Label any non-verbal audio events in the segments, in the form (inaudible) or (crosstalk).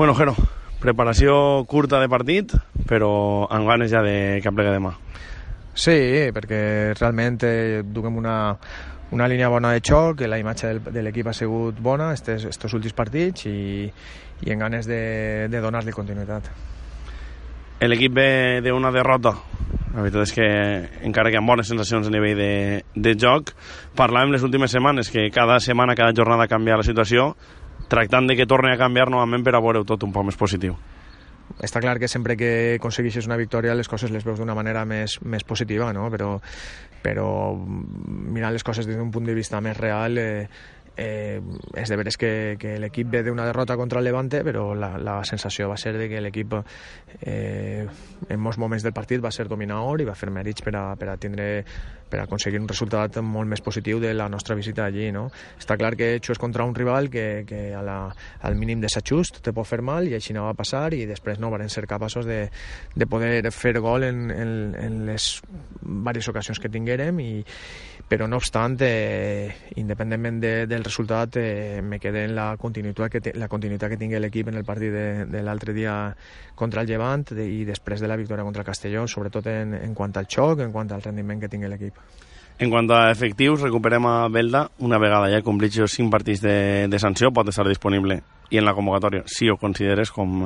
Bueno, Jero, preparació curta de partit, però amb ganes ja de que plegui demà. Sí, perquè realment eh, duguem una, una línia bona de xoc, la imatge del, de l'equip ha sigut bona estos, estos últims partits i, i en ganes de, de donar-li continuïtat. L'equip ve d'una derrota. La veritat és que encara que ha bones sensacions a nivell de, de joc, parlàvem les últimes setmanes que cada setmana, cada jornada canvia la situació, tractant de que torni a canviar novament per a veure tot un poc més positiu està clar que sempre que aconsegueixes una victòria les coses les veus d'una manera més, més positiva, no? però, però mirant les coses des d'un punt de vista més real eh, eh, és de veres que, que l'equip ve d'una derrota contra el Levante, però la, la sensació va ser de que l'equip eh, en molts moments del partit va ser dominador i va fer mèrits per a, per a tindre per aconseguir un resultat molt més positiu de la nostra visita allí. No? Està clar que és contra un rival que, que a la, al mínim desajust te pot fer mal i així no va passar i després no van ser capaços de, de poder fer gol en, en, en les diverses ocasions que tinguérem i, però no obstant, eh, independentment de, del resultat, eh, me quedé en la continuïtat que, la continuïtat que tingui l'equip en el partit de, de l'altre dia contra el Llevant de, i després de la victòria contra el Castelló, sobretot en, en quant al xoc, en quant al rendiment que tingui l'equip. En quant a efectius, recuperem a Belda una vegada ja complits els 5 partits de, de sanció, pot estar disponible i en la convocatòria, si ho consideres com,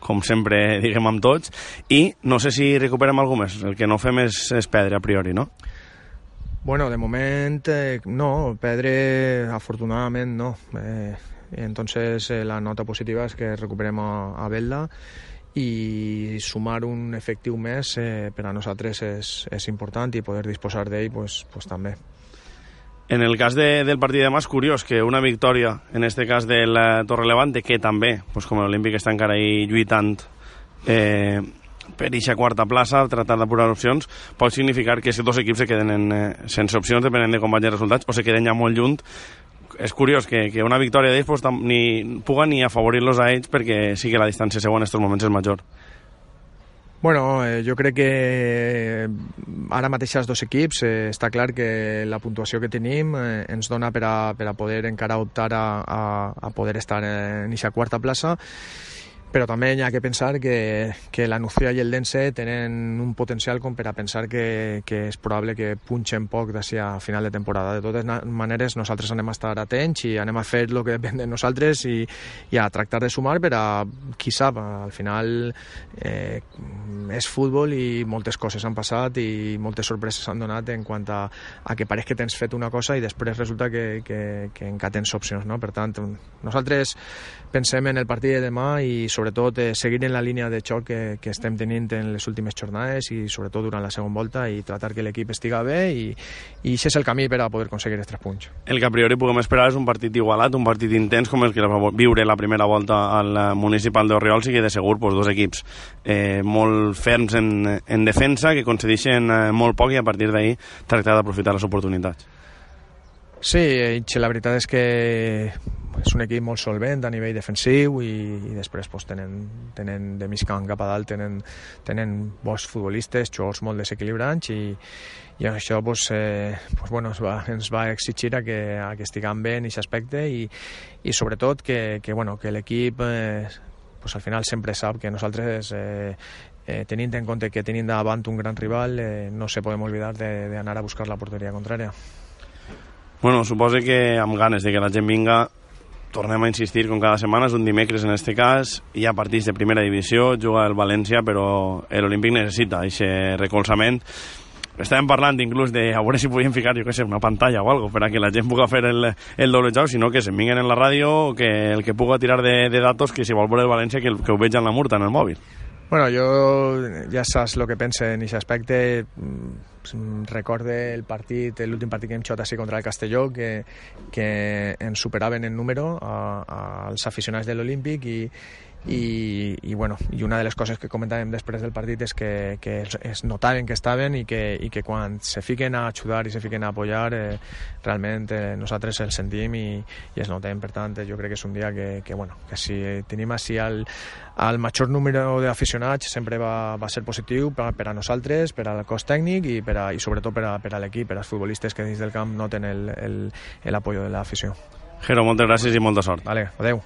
com sempre (laughs) diguem amb tots, i no sé si recuperem algú més, el que no fem és, és perdre a priori, no? Bueno, de moment eh, no, Pedre afortunadament no. Eh, entonces eh, la nota positiva és que recuperem a, a Belda i sumar un efectiu més eh, per a nosaltres és, és important i poder disposar d'ell pues, pues, també. En el cas de, del partit de demà és curiós que una victòria, en este cas del Torre Levante, que també, pues, com l'Olímpic està encara ahí lluitant, eh, per aquesta quarta plaça, tratar d'apurar opcions, pot significar que aquests dos equips se queden en, eh, sense opcions depenent de com vagin els resultats o se queden ja molt lluny és curiós que, que una victòria d'ells pues, ni puga ni afavorir-los a ells perquè sí que la distància segona en aquests moments és major. Bueno, eh, jo crec que eh, ara mateix els dos equips eh, està clar que la puntuació que tenim eh, ens dona per a, per a poder encara optar a, a, a poder estar en aquesta quarta plaça però també hi ha que pensar que, que la Nucía i el Dense tenen un potencial com per a pensar que, que és probable que punxen poc d'ací a final de temporada. De totes maneres, nosaltres anem a estar atents i anem a fer el que depèn de nosaltres i, i a tractar de sumar per a, qui sap, al final eh, és futbol i moltes coses han passat i moltes sorpreses han donat en quant a, a que pareix que tens fet una cosa i després resulta que, que, que encara tens opcions. No? Per tant, nosaltres pensem en el partit de demà i sobretot eh, seguir en la línia de xoc que, que estem tenint en les últimes jornades i sobretot durant la segona volta i tratar que l'equip estiga bé i, i això és el camí per a poder aconseguir els tres punts. El que a priori puguem esperar és un partit igualat, un partit intens com el que va viure la primera volta al municipal d'Orriols i que de segur pues, dos equips eh, molt ferms en, en defensa que concedeixen eh, molt poc i a partir d'ahir tractar d'aprofitar les oportunitats. Sí, la veritat és que és un equip molt solvent a nivell defensiu i, i després pues, tenen, tenen de mig camp cap a dalt tenen, tenen bons futbolistes, jugadors molt desequilibrants i, i això pues, eh, pues, bueno, ens, va, ens va exigir a que, a que estiguem bé en aquest aspecte i, i sobretot que, que, bueno, que l'equip eh, pues, al final sempre sap que nosaltres eh, eh, tenint en compte que tenim davant un gran rival eh, no se podem oblidar d'anar a buscar la porteria contrària. Bueno, suposo que amb ganes de que la gent vinga tornem a insistir com cada setmana, és un dimecres en este cas, hi ha partits de primera divisió, juga el València, però l'Olímpic necessita aquest recolzament. Estàvem parlant inclús de a veure si podíem ficar, jo què sé, una pantalla o algo que la gent pugui fer el, el doble joc, sinó que se'n vinguen en la ràdio, que el que puga tirar de, de datos, que si vol veure el València, que, que ho veig en la murta, en el mòbil. Bueno, jo ja saps el que pense en aquest aspecte. Recorde el partit, l'últim partit que hem xutat així contra el Castelló, que, que ens superaven en número a, als aficionats de l'Olímpic i, i, i, bueno, i una de les coses que comentàvem després del partit és que, que es, es notaven que estaven i que, i que quan se fiquen a ajudar i se fiquen a apoyar eh, realment eh, nosaltres el sentim i, i es notem, per tant jo crec que és un dia que, que, bueno, que si tenim així el, el major número d'aficionats sempre va, va ser positiu per, per a nosaltres, per al cos tècnic i, per a, i sobretot per a, per a l'equip, per als futbolistes que dins del camp noten l'apoyo de l'afició. Jero, moltes gràcies i molta sort. Vale, adeu.